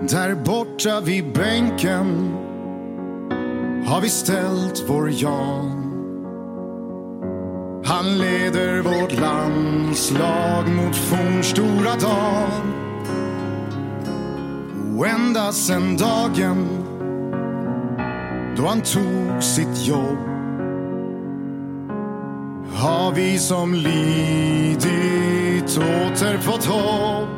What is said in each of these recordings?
Där borta vid bänken har vi ställt vår Jan. Han leder vårt landslag mot fornstora dagen. Och ända sen dagen då han tog sitt jobb har vi som lidit åter fått hopp.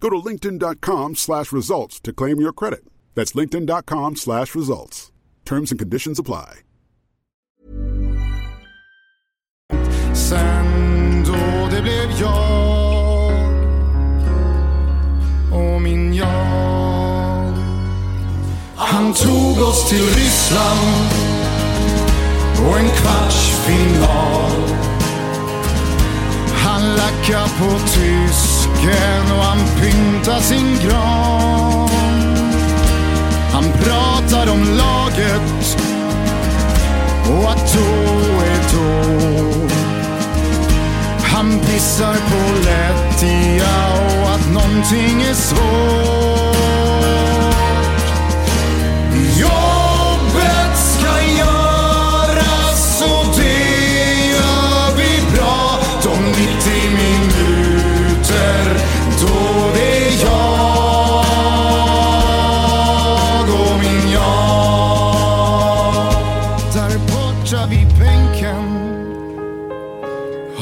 Go to linkedin.com slash results to claim your credit. That's linkedin.com slash results. Terms and conditions apply. Sen då det blev jag och min Jan. Han tog oss till Ryssland och en kvartsfinal. Han lackar på tysken och han pyntar sin gran. Han pratar om laget och att då är då. Han pissar på lättja och att någonting är svårt.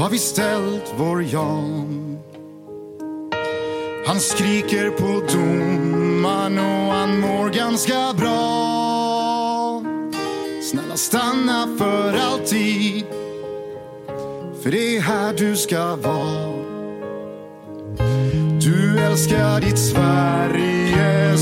Har vi ställt vår Jan. Han skriker på domaren och han mår ganska bra. Snälla stanna för alltid. För det är här du ska vara. Du älskar ditt Sverige